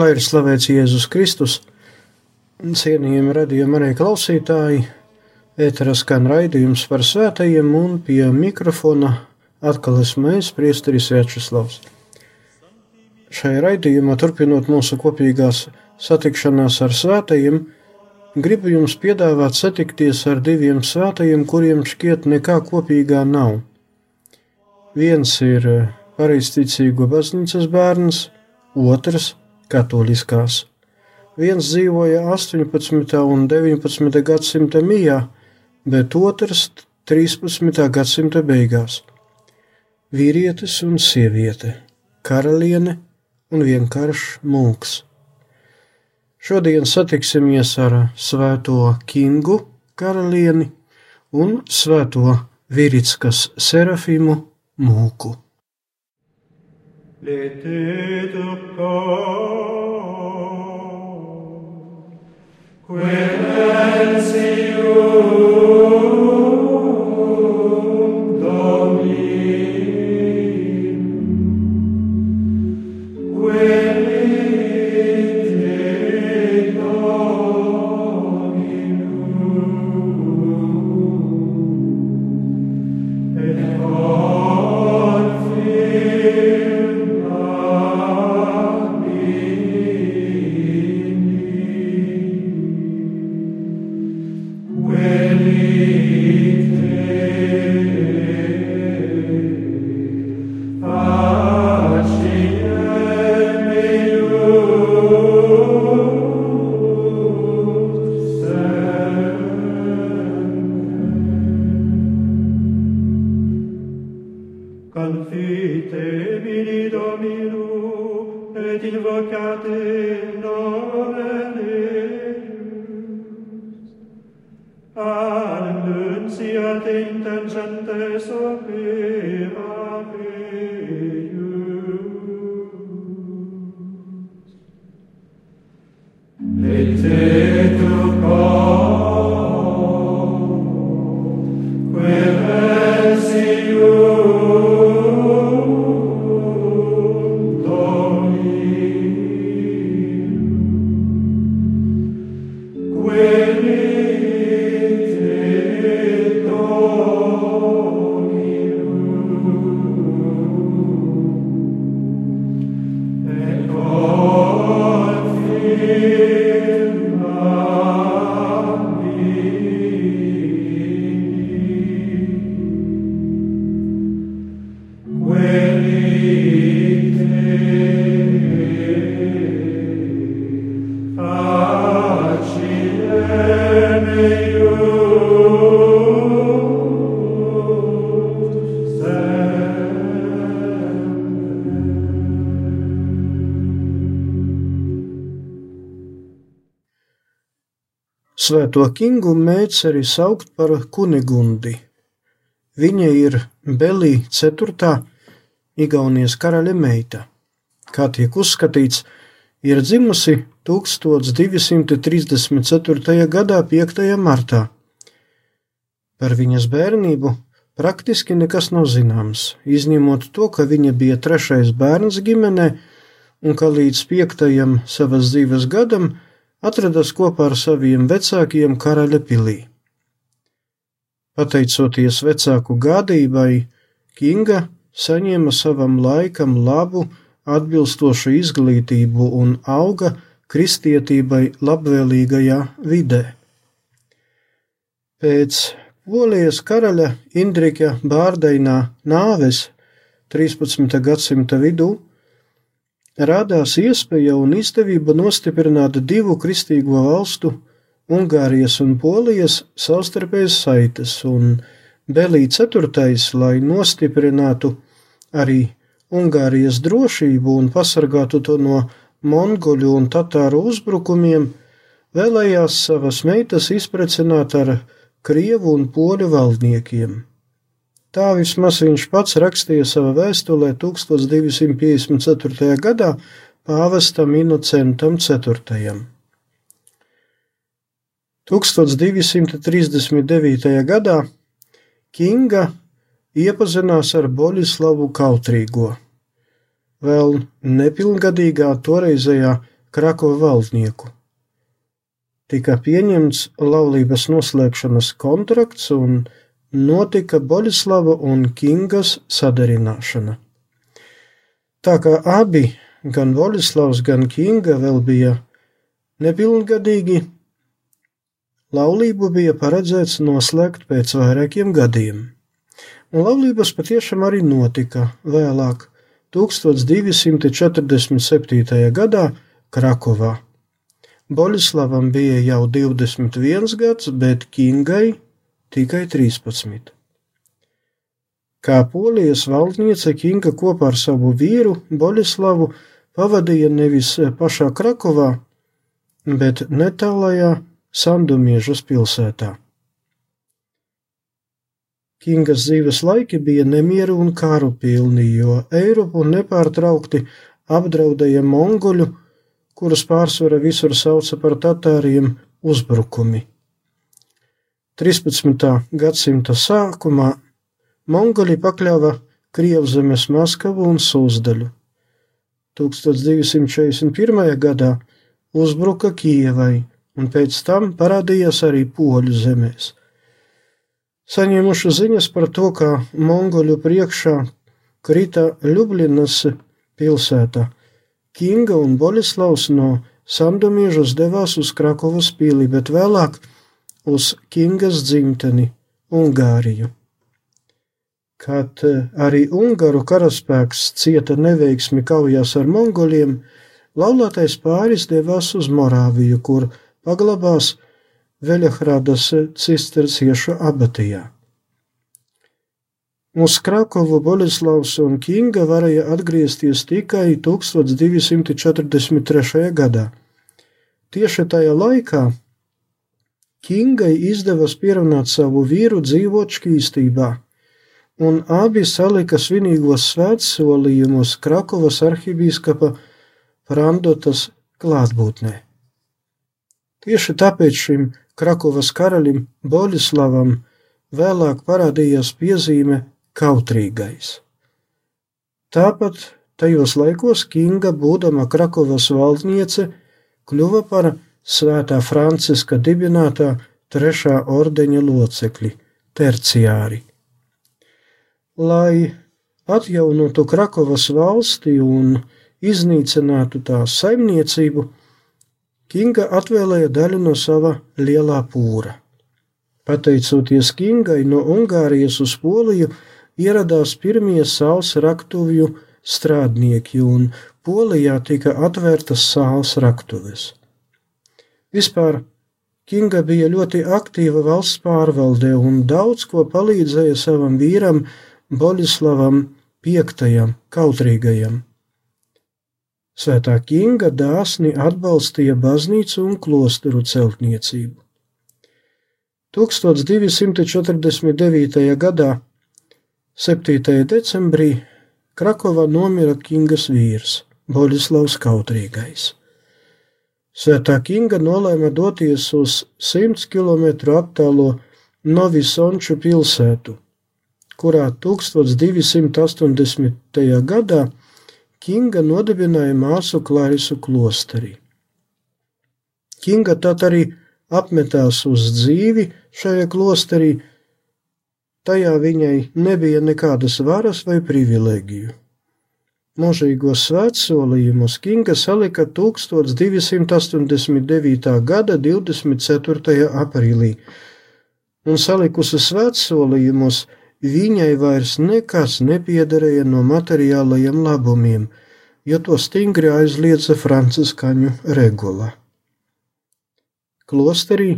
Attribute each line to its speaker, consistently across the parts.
Speaker 1: Lai ir slavēts Jēzus Kristus, cienījami radījumi arī klausītāji, ētera skan raidījums par svētajiem un pie mikrofona atkal esmu es, priesteris Večeslavs. Šai raidījumā, turpinot mūsu kopīgās satikšanās ar svētajiem, gribu jums piedāvāt satikties ar diviem svētajiem, kuriem šķiet nekā kopīgā nav. Viens ir pareizticīgo baznīcas bērns, otrs katoliskās. Viens dzīvoja 18. un 19. gadsimta mijā, bet otrs 13. gadsimta beigās. Vīrietis un sieviete, karaliene un vienkāršs mūks. Šodien satiksimies ar Svēto Kingu karalieni un Svēto Viritskas serafimu mūku. l'été de corps. Quemensium Domini Svēto Kingu mēdz arī saukt par Kunigundi. Viņa ir Belī IV. Igaunijas karaļa meita. Kā tiek uzskatīts, ir dzimusi 1234. gadā 5. martā. Par viņas bērnību praktiski nekas nav zināms, izņemot to, ka viņa bija trešais bērns ģimenē un ka līdz piektajam savas dzīves gadam atradās kopā ar saviem vecākiem karaļa pilī. Pateicoties vecāku gādībai, Kinga saņēma savam laikam labu atbilstošu izglītību un auga kristietībai labvēlīgajā vidē. Pēc Polijas karaļa Indrika Bārdeinā nāves 13. gadsimta vidū radās iespēja un izdevība nostiprināt divu kristīgo valstu, Ungārijas un Polijas savstarpējas saites, un Belī IV, lai nostiprinātu arī Ungārijas drošību un pasargātu to no mongoļu un tatāru uzbrukumiem, vēlējās savas meitas izprecināt ar krievu un poļu valdniekiem. Tā vismaz viņš pats rakstīja savā vēstulē 1254. gadā pāvestam Inocentam IV. 1239. gadā Kinga iepazinās ar Boļislavu Kautrīgo, vēl nepilngadīgā toreizējā Krakova valdnieku. Tika pieņemts laulības noslēgšanas kontrakts un notika Boļislava un Kingas sadarināšana. Tā kā abi, gan Boļislavs, gan Kinga, vēl bija nepilngadīgi, laulību bija paredzēts noslēgt pēc vairākiem gadiem. Un laulības patiešām arī notika vēlāk, 1247. gadā Krakovā. Boļislavam bija jau 21 gads, bet Kingai tikai 13. Kā polijas valdniece Kinga kopā ar savu vīru Boļislavu pavadīja nevis pašā Krakovā, bet netālajā Sandumiežas pilsētā. Kingas dzīves laiki bija nemieru un kāru pilni, jo Eiropu nepārtraukti apdraudēja mongoļu, kurus pārsvarā visur sauca par tatāriem, uzbrukumi. 13. gadsimta sākumā Mongoļi pakļāva Krievzemes Maskavu un Sūzdaļu. 1241. gadā uzbruka Kijevai, un pēc tam parādījās arī Poļu zemēs. Saņēmuši ziņas par to, ka Mongoļu priekšā krita Ljubljanas pilsēta, Kinga un Boļislavs no Sandomiežas devās uz Krakovas pīli, bet vēlāk uz Kingas dzimteni, Ungāriju. Kad eh, arī Ungaru karaspēks cieta neveiksmi kaujās ar mongoļiem, laulātais pāris devās uz Morāviju, kur paglabās Veļahrādas cisterciešu abatijā. Uz Krakovu Boļislavs un Kinga varēja atgriezties tikai 1243. gadā. Tieši tajā laikā Kingai izdevās pierunāt savu vīru dzīvot šķīstībā, un abi salika svinīgos svētsolījumus Krakovas arhibīskapa Frandotas klātbūtnē. Tieši tāpēc šim Krakovas karalim Boļislavam vēlāk parādījās piezīme kautrīgais. Tāpat tajos laikos Kinga, būdama Krakovas valdniece, kļuva par svētā Franciska dibinātā trešā ordeņa locekļi, terciāri. Lai atjaunotu Krakovas valsti un iznīcinātu tās saimniecību, Kinga atvēlēja daļu no sava lielā pūra. Pateicoties Kingai no Ungārijas uz Poliju, ieradās pirmie sāls raktuvju strādnieki, un Polijā tika atvērtas sāls raktuves. Vispār Kinga bija ļoti aktīva valsts pārvaldē un daudz ko palīdzēja savam vīram Boļislavam V. kautrīgajam. Svētā Kinga dāsni atbalstīja baznīcu un klosteru celtniecību. 1249. gadā, 7. decembrī, Krakovā nomira Kingas vīrs Boļislavs Kautrīgais. Svētā Kinga nolēma doties uz 100 km attālo Novisonču pilsētu, kurā 1280. gadā Kinga nodibināja māsu Klarisu klosteri. Kinga tad arī apmetās uz dzīvi šajā klosterī, tajā viņai nebija nekādas varas vai privilēģiju. Mūžīgos svētsolījumus Kinga salika 1289. gada 24. aprīlī, un salikusi svētsolījumus viņai vairs nekas nepiederēja no materiālajiem labumiem, jo to stingri aizliedza franciskaņu regula. Klosterī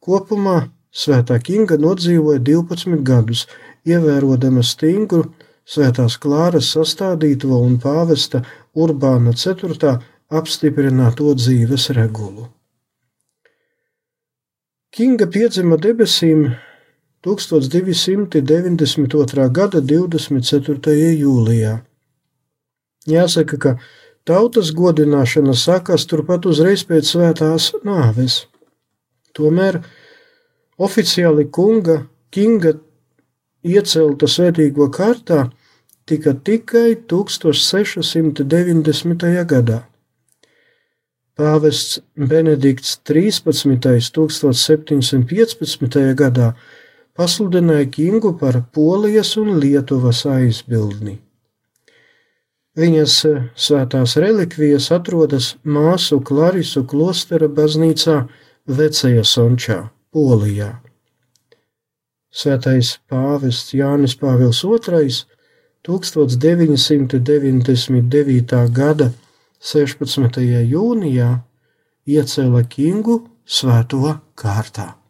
Speaker 1: kopumā Svētā Kinga nodzīvoja 12 gadus, ievērojama stingru Svētās Klāras sastādīto un pāvesta Urbāna IV apstiprināto dzīves regulu. Kinga piedzima debesīm 1292. gada 24. jūlijā. Jāsaka, ka tautas godināšana sākās turpat uzreiz pēc svētās nāves. Tomēr oficiāli kunga Kinga iecelta svētīgo kārtā tika tikai 1690. gadā. Pāvests Benedikts 13. 1715. gadā pasludināja Kingu par Polijas un Lietuvas aizbildni. Viņas eh, svētās relikvijas atrodas māsu Klarisu klostera baznīcā Vecajā Sončā, Polijā. Svētais pāvests Jānis Pāvils II 1999. gada 16. jūnijā iecēla Kingu svēto kārtā.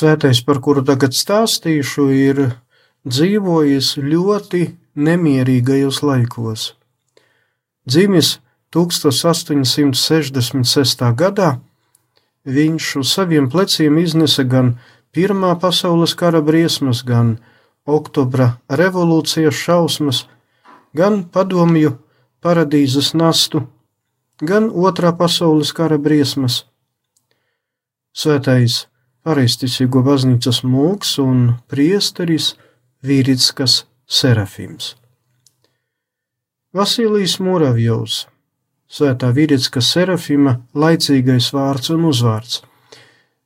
Speaker 1: Svētais, par kuru tagad stāstīšu, ir dzīvojis ļoti nemierīgajos laikos. Dzimis 1866. gadā, viņš uz saviem pleciem iznesa gan Pirmā pasaules kara briesmas, gan Oktobra revolūcijas šausmas, gan padomju paradīzes nastu, gan Otrā pasaules kara briesmas. Svētais pareizticīgo baznīcas mūks un priesteris Vīritskas Serafims. Vasilijs Muravjovs, Svētā Vīritska Serafima laicīgais vārds un uzvārds.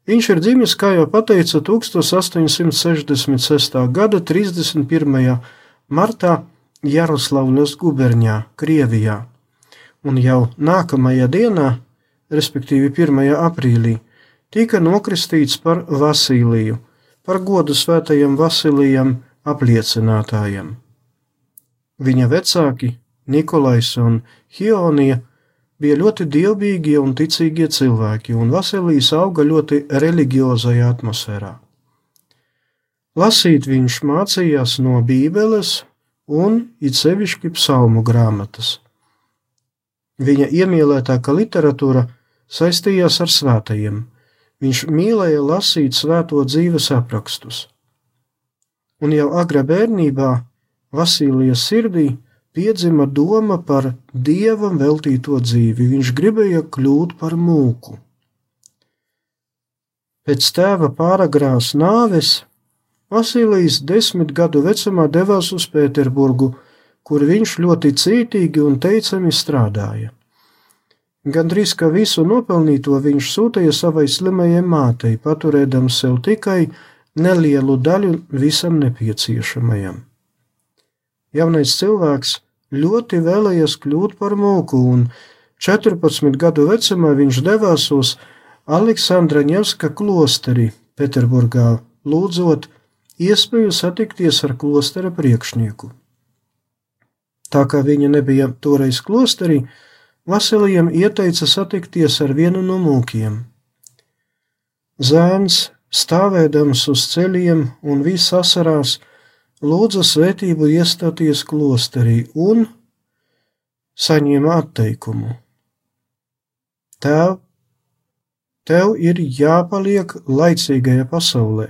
Speaker 1: Viņš ir dzimis, kā jau teica, 1866. gada 31. martā Jaroslavļas guberņā, Krievijā, un jau nākamajā dienā, respektīvi 1. aprīlī, tika nokristīts par Vasiliju, par godu svētajam Vasilijam apliecinātājam. Viņa vecāki, Nikolais un Hionija, bija ļoti dievbijīgie un ticīgie cilvēki, un Vasilijs auga ļoti reliģiozajā atmosfērā. Lasīt viņš mācījās no Bībeles un it sevišķi psalmu grāmatas. Viņa iemīlētākā literatūra saistījās ar svētajiem, Viņš mīlēja lasīt svēto dzīves aprakstus. Un jau agrā bērnībā Vasilijas sirdī piedzima doma par dievam veltīto dzīvi. Viņš gribēja kļūt par mūku. Pēc tēva pāragrās nāves Vasilijs desmit gadu vecumā devās uz Pēterburgu, kur viņš ļoti cītīgi un teicami strādāja. Gandrīz ka visu nopelnīto viņš sūtīja savai slimajai mātei, paturēdams sev tikai nelielu daļu visam nepieciešamajam. Jaunais cilvēks ļoti vēlējies kļūt par mūku, un 14 gadu vecumā viņš devās uz Aleksandra Ņevska klosteri Peterburgā, lūdzot iespēju satikties ar klostera priekšnieku. Tā kā viņa nebija toreiz klosterī, Vasilijam ieteica satikties ar vienu no mūkiem. Zēns, stāvēdams uz ceļiem un viss asarās, lūdza svētību iestāties klosterī un saņēma atteikumu. Tēv, tev ir jāpaliek laicīgajā pasaulē,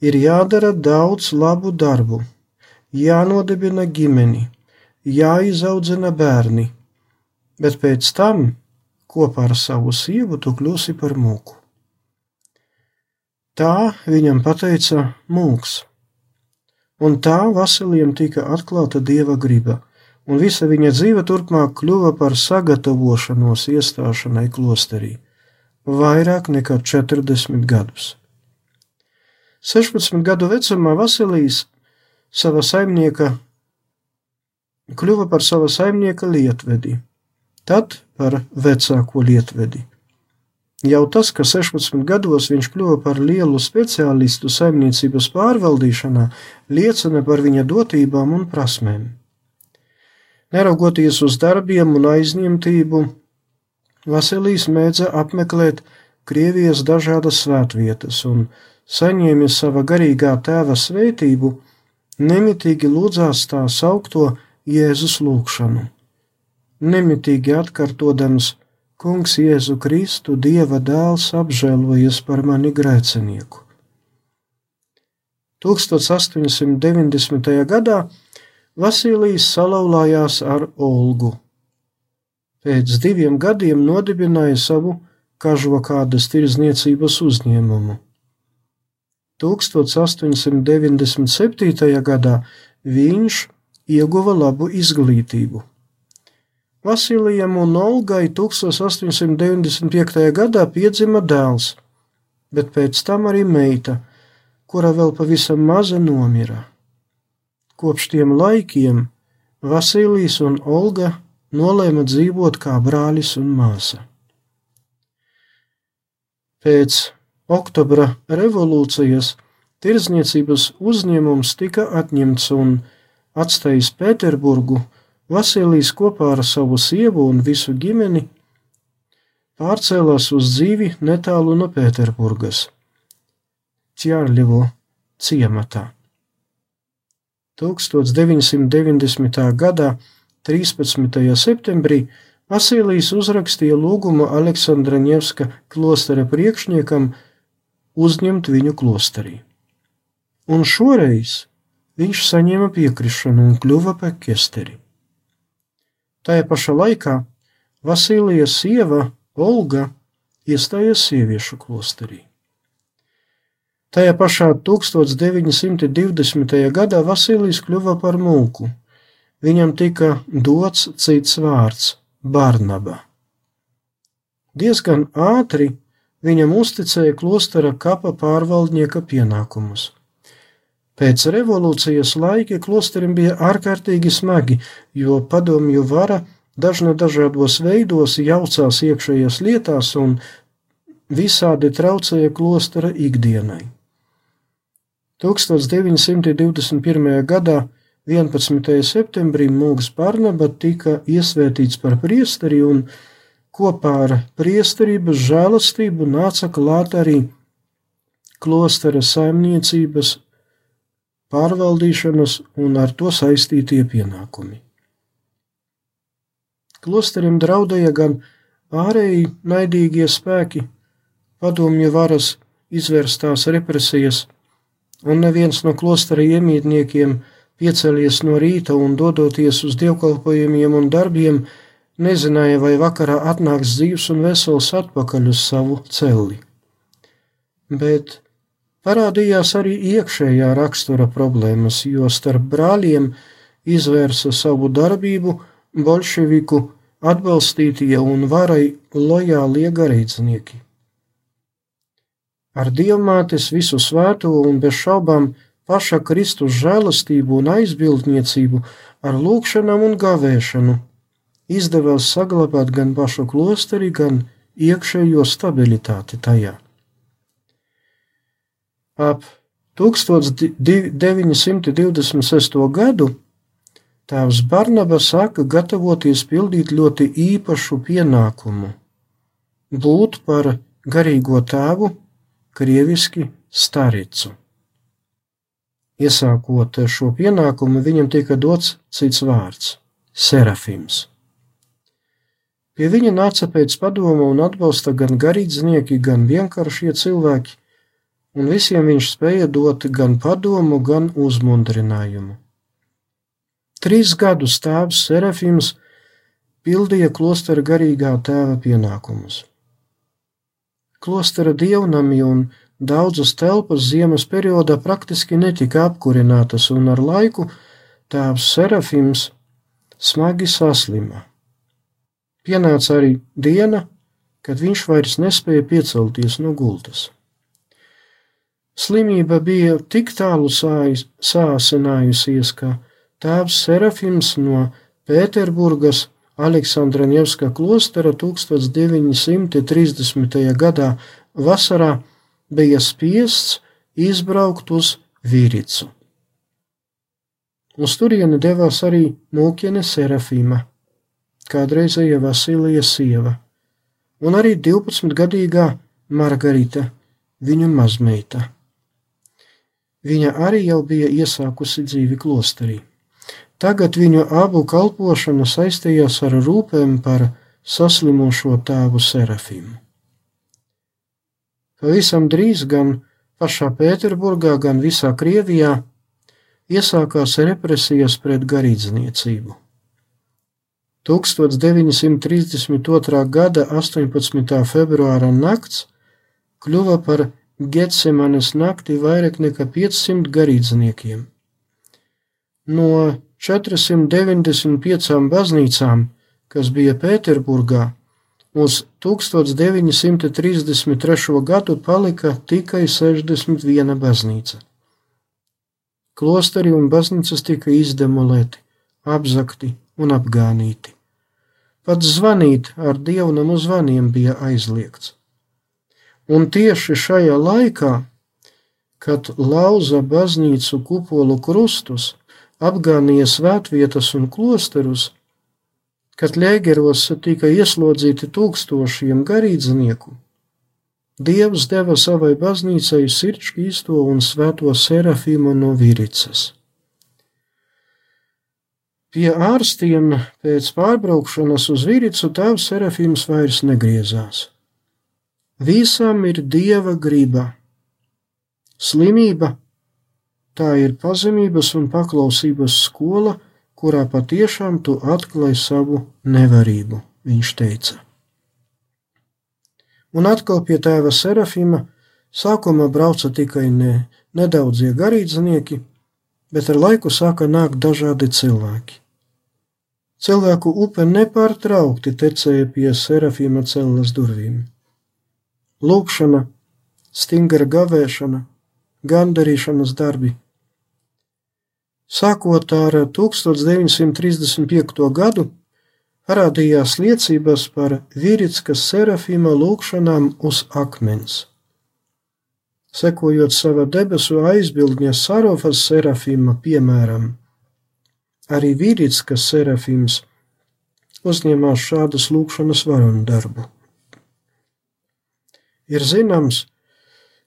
Speaker 1: ir jādara daudz labu darbu, jānodibina ģimeni, jāizaudzina bērni bet pēc tam kopā ar savu sievu tu kļūsi par mūku. Tā viņam pateica mūks, un tā Vasilijam tika atklāta dieva griba, un visa viņa dzīve turpmāk kļuva par sagatavošanos iestāšanai klosterī, vairāk nekā 40 gadus. 16 gadu vecumā Vasilijs sava saimnieka kļuva par sava saimnieka lietvedi tad par vecāko lietvedi. Jau tas, ka 16 gados viņš kļuva par lielu speciālistu saimniecības pārvaldīšanā, liecina par viņa dotībām un prasmēm. Neraugoties uz darbiem un aizņemtību, Vasilijs mēdza apmeklēt Krievijas dažādas svētvietas un saņēmis sava garīgā tēva svētību, nemitīgi lūdzās tā saukto Jēzus lūgšanu nemitīgi atkārtodams: Kungs, Jēzu Kristu, Dieva dēls, apžēlojies par mani grēcinieku. 1890. gadā Vasilijs salauzās ar Olgu. Pēc diviem gadiem nodibināja savu kažokādas tirzniecības uzņēmumu. 1897. gadā viņš ieguva labu izglītību. Vasilijam un Olgai 1895. gadā piedzima dēls, bet pēc tam arī meita, kura vēl pavisam maza nomira. Kopš tiem laikiem Vasilijs un Olga nolēma dzīvot kā brālis un māsa. Pēc Oktobra revolūcijas tirzniecības uzņēmums tika atņemts un atstājis Pēterburgu Vasilijs kopā ar savu sievu un visu ģimeni pārcēlās uz dzīvi netālu no Pēterburgas. Ķārļevo ciematā. 1990. gada 13. septembrī Vasilijs uzrakstīja lūgumu Aleksandra Ņevska klostera priekšniekam uzņemt viņu klosterī. Un šoreiz viņš saņēma piekrišanu un kļuva par kesteri. Tajā pašā laikā Vasilijas sieva Olga iestājās sieviešu klosterī. Tajā pašā 1920. gadā Vasilijs kļuva par mūku. Viņam tika dots cits vārds Barnaba. Diezgan ātri viņam uzticēja klostera kapa pārvaldnieka pienākumus. Pēc revolūcijas laiki klosterim bija ārkārtīgi smagi, jo padomju vara dažna dažādos veidos jaucās iekšējās lietās un visādi traucēja klostera ikdienai. 1921. gadā 11. septembrī Mūks Barnaba tika iesvētīts par priesteri un kopā ar priesterības žēlastību nāca klāt arī klostera saimniecības, pārvaldīšanas un ar to saistītie pienākumi. Klosterim draudēja gan ārēji naidīgie spēki, padomju varas izvērstās represijas, un neviens no klostera iemītniekiem piecelies no rīta un dodoties uz dievkalpojumiem un darbiem, nezināja, vai vakarā atnāks dzīves un vesels atpakaļ uz savu celi. Bet parādījās arī iekšējā rakstura problēmas, jo starp brāļiem izvērsa savu darbību bolševiku atbalstītie un varai lojālie garīdznieki. Ar dievmātes visu svēto un bez šaubām paša Kristus žēlastību un aizbildniecību ar lūgšanām un gavēšanu izdevās saglabāt gan pašu klosteri, gan iekšējo stabilitāti tajā. Ap 1926. gadu tēvs Barnaba sāka gatavoties pildīt ļoti īpašu pienākumu - būt par garīgo tēvu, krieviski staricu. Iesākot šo pienākumu, viņam tika dots cits vārds - Serafims. Pie viņa nāca pēc padoma un atbalsta gan garīdznieki, gan vienkāršie cilvēki, visiem viņš spēja dot gan padomu, gan uzmundrinājumu. Trīs gadus tēvs Serafims pildīja klostera garīgā tēva pienākumus. Klostera dievnami un Daudzas telpas ziemas periodā praktiski netika apkurinātas, un ar laiku tēvs Serafims smagi saslima. Pienāca arī diena, kad viņš vairs nespēja piecelties no gultas. Slimība bija tik tālu sāsinājusies, ka tēvs Serafims no Pēterburgas Aleksandra Nevska klostera 1930. gadā vasarā bija spiests izbraukt uz Vīricu. Uz turieni devās arī mūkiene Serafīma, kādreizēja Vasilija sieva, un arī 12-gadīgā Margarita, viņu mazmeita. Viņa arī jau bija iesākusi dzīvi klosterī. Tagad viņu abu kalpošana saistījās ar rūpēm par saslimošo tēvu Serafīmu. Pavisam drīz gan pašā Pēterburgā, gan visā Krievijā iesākās represijas pret garīdzniecību. 1932. gada 18. februāra nakts kļuva par Getsemanes nakti vairāk nekā 500 garīdzniekiem. No 495 baznīcām, kas bija Pēterburgā, Uz 1933. gadu palika tikai 61 baznīca. Klosteri un baznīcas tika izdemolēti, apzakti un apgānīti. Pat zvanīt ar dievnamu zvaniem bija aizliegts. Un tieši šajā laikā, kad lauza baznīcu kupolu krustus, apgānīja svētvietas un klosterus, kad Lēgeros tika ieslodzīti tūkstošiem garīdznieku, Dievs deva savai baznīcai sirdskrīsto un svēto serafīmu no Viricas. Pie ārstiem pēc pārbraukšanas uz Viricu tēvs serafīms vairs negriezās. Visam ir dieva griba. Slimība tā ir pazemības un paklausības skola, kurā patiešām tu atklāji savu nevarību, viņš teica. Un atkal pie tēva Serafima sākumā brauca tikai ne, nedaudzie garīdznieki, bet ar laiku sāka nākt dažādi cilvēki. Cilvēku upe nepārtraukti tecēja pie Serafima celles durvīm lūkšana, stingra gavēšana, gandarīšanas darbi. Sākot ar 1935. gadu, parādījās liecības par Vīritskas serafīma lūkšanām uz akmens. Sekojot sava debesu aizbildņa Sarofas serafīma piemēram, arī Vīritskas serafīms uzņēmās šādas lūkšanas varonu darbu. Ir zināms,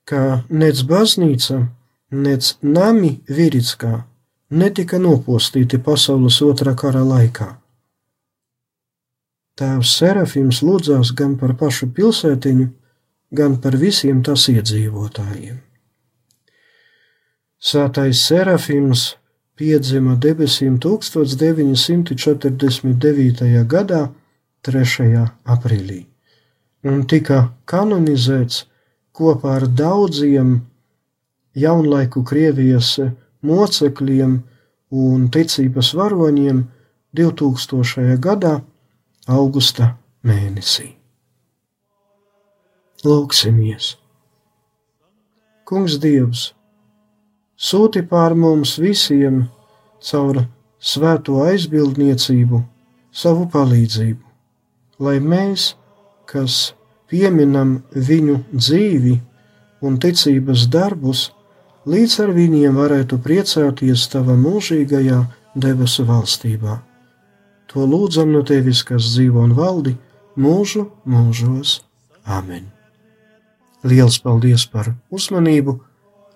Speaker 1: ka nec baznīca, nec nami Virickā netika nopostīti pasaules otrā kara laikā. Tēvs Serafims lūdzās gan par pašu pilsētiņu, gan par visiem tās iedzīvotājiem. Svētais Serafims piedzima debesīm 1949. gadā 3. aprīlī un tika kanonizēts kopā ar daudziem jaunlaiku Krievijas mocekļiem un ticības varoņiem 2000. gadā, augusta mēnesī. Lūksimies! Kungs Dievs, sūti pār mums visiem caur svēto aizbildniecību savu palīdzību, lai mēs, kas pieminam viņu dzīvi un ticības darbus, līdz ar viņiem varētu priecāties tavā mūžīgajā debesu valstībā. To lūdzam no tevis, kas dzīvo un valdi mūžu mūžos. Āmen! Liels paldies par uzmanību,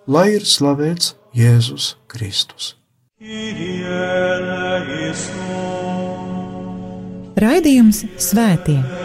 Speaker 1: lai ir slavēts Jēzus Kristus!
Speaker 2: Raidījums Svētie!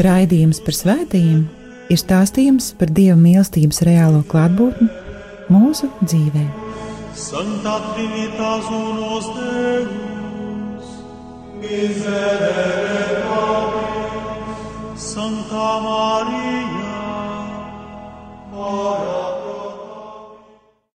Speaker 2: Raidījums par svētījumiem ir stāstījums par Dieva mīlestības reālo klātbūtni mūsu dzīvē. Santa Trinitas unos Deus, miserere Santa Maria, ora